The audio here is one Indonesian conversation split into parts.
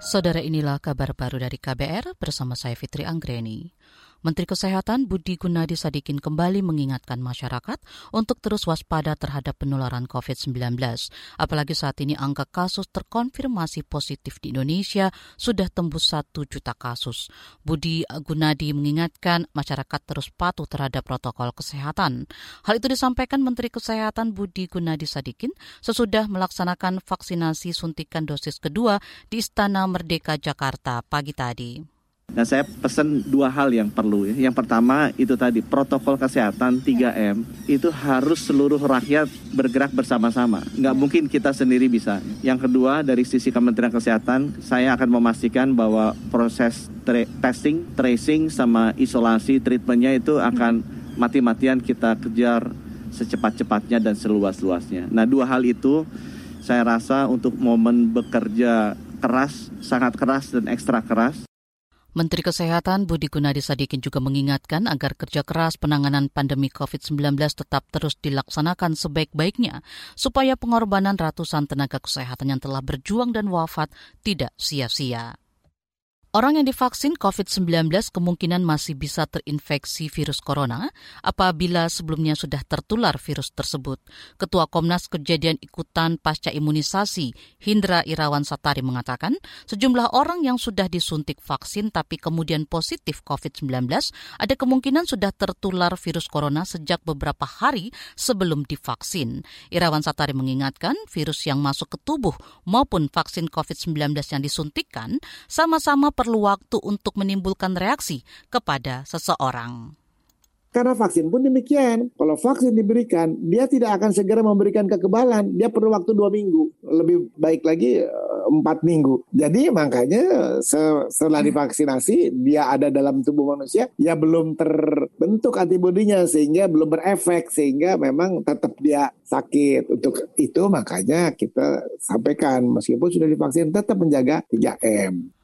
Saudara inilah kabar baru dari KBR bersama saya Fitri Anggreni. Menteri Kesehatan Budi Gunadi Sadikin kembali mengingatkan masyarakat untuk terus waspada terhadap penularan COVID-19. Apalagi saat ini angka kasus terkonfirmasi positif di Indonesia sudah tembus satu juta kasus. Budi Gunadi mengingatkan masyarakat terus patuh terhadap protokol kesehatan. Hal itu disampaikan Menteri Kesehatan Budi Gunadi Sadikin sesudah melaksanakan vaksinasi suntikan dosis kedua di Istana Merdeka Jakarta pagi tadi. Nah saya pesan dua hal yang perlu ya. Yang pertama itu tadi protokol kesehatan 3M itu harus seluruh rakyat bergerak bersama-sama. Nggak mungkin kita sendiri bisa. Yang kedua dari sisi Kementerian Kesehatan saya akan memastikan bahwa proses tra testing, tracing sama isolasi treatmentnya itu akan mati-matian kita kejar secepat-cepatnya dan seluas-luasnya. Nah dua hal itu saya rasa untuk momen bekerja keras, sangat keras dan ekstra keras Menteri Kesehatan Budi Gunadi Sadikin juga mengingatkan agar kerja keras penanganan pandemi COVID-19 tetap terus dilaksanakan sebaik-baiknya supaya pengorbanan ratusan tenaga kesehatan yang telah berjuang dan wafat tidak sia-sia. Orang yang divaksin COVID-19 kemungkinan masih bisa terinfeksi virus corona apabila sebelumnya sudah tertular virus tersebut. Ketua Komnas Kejadian Ikutan Pasca Imunisasi Hindra Irawan Satari mengatakan sejumlah orang yang sudah disuntik vaksin tapi kemudian positif COVID-19 ada kemungkinan sudah tertular virus corona sejak beberapa hari sebelum divaksin. Irawan Satari mengingatkan virus yang masuk ke tubuh maupun vaksin COVID-19 yang disuntikkan sama-sama perlu waktu untuk menimbulkan reaksi kepada seseorang. Karena vaksin pun demikian. Kalau vaksin diberikan, dia tidak akan segera memberikan kekebalan. Dia perlu waktu dua minggu. Lebih baik lagi eh, empat minggu. Jadi makanya setelah divaksinasi, dia ada dalam tubuh manusia, ya belum terbentuk antibodinya sehingga belum berefek. Sehingga memang tetap dia sakit. Untuk itu makanya kita sampaikan, meskipun sudah divaksin, tetap menjaga 3M.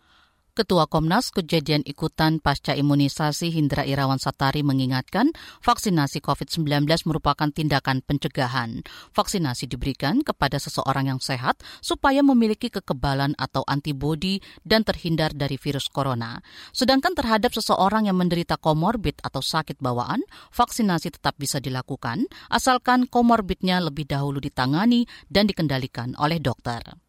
Ketua Komnas Kejadian Ikutan Pasca Imunisasi Hindra Irawan Satari mengingatkan vaksinasi COVID-19 merupakan tindakan pencegahan. Vaksinasi diberikan kepada seseorang yang sehat supaya memiliki kekebalan atau antibodi dan terhindar dari virus corona. Sedangkan terhadap seseorang yang menderita komorbid atau sakit bawaan, vaksinasi tetap bisa dilakukan asalkan komorbidnya lebih dahulu ditangani dan dikendalikan oleh dokter.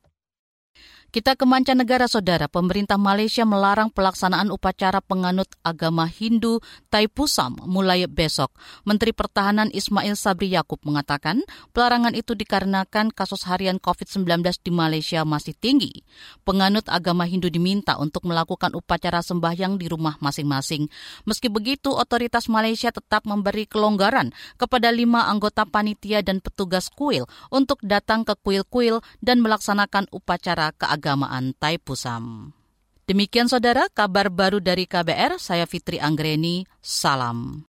Kita ke mancanegara, saudara. Pemerintah Malaysia melarang pelaksanaan upacara penganut agama Hindu Taipusam mulai besok. Menteri Pertahanan Ismail Sabri Yakub mengatakan pelarangan itu dikarenakan kasus harian COVID-19 di Malaysia masih tinggi. Penganut agama Hindu diminta untuk melakukan upacara sembahyang di rumah masing-masing. Meski begitu, otoritas Malaysia tetap memberi kelonggaran kepada lima anggota panitia dan petugas kuil untuk datang ke kuil-kuil dan melaksanakan upacara keagamaan keagamaan Taipusam. Demikian saudara kabar baru dari KBR, saya Fitri Anggreni, salam.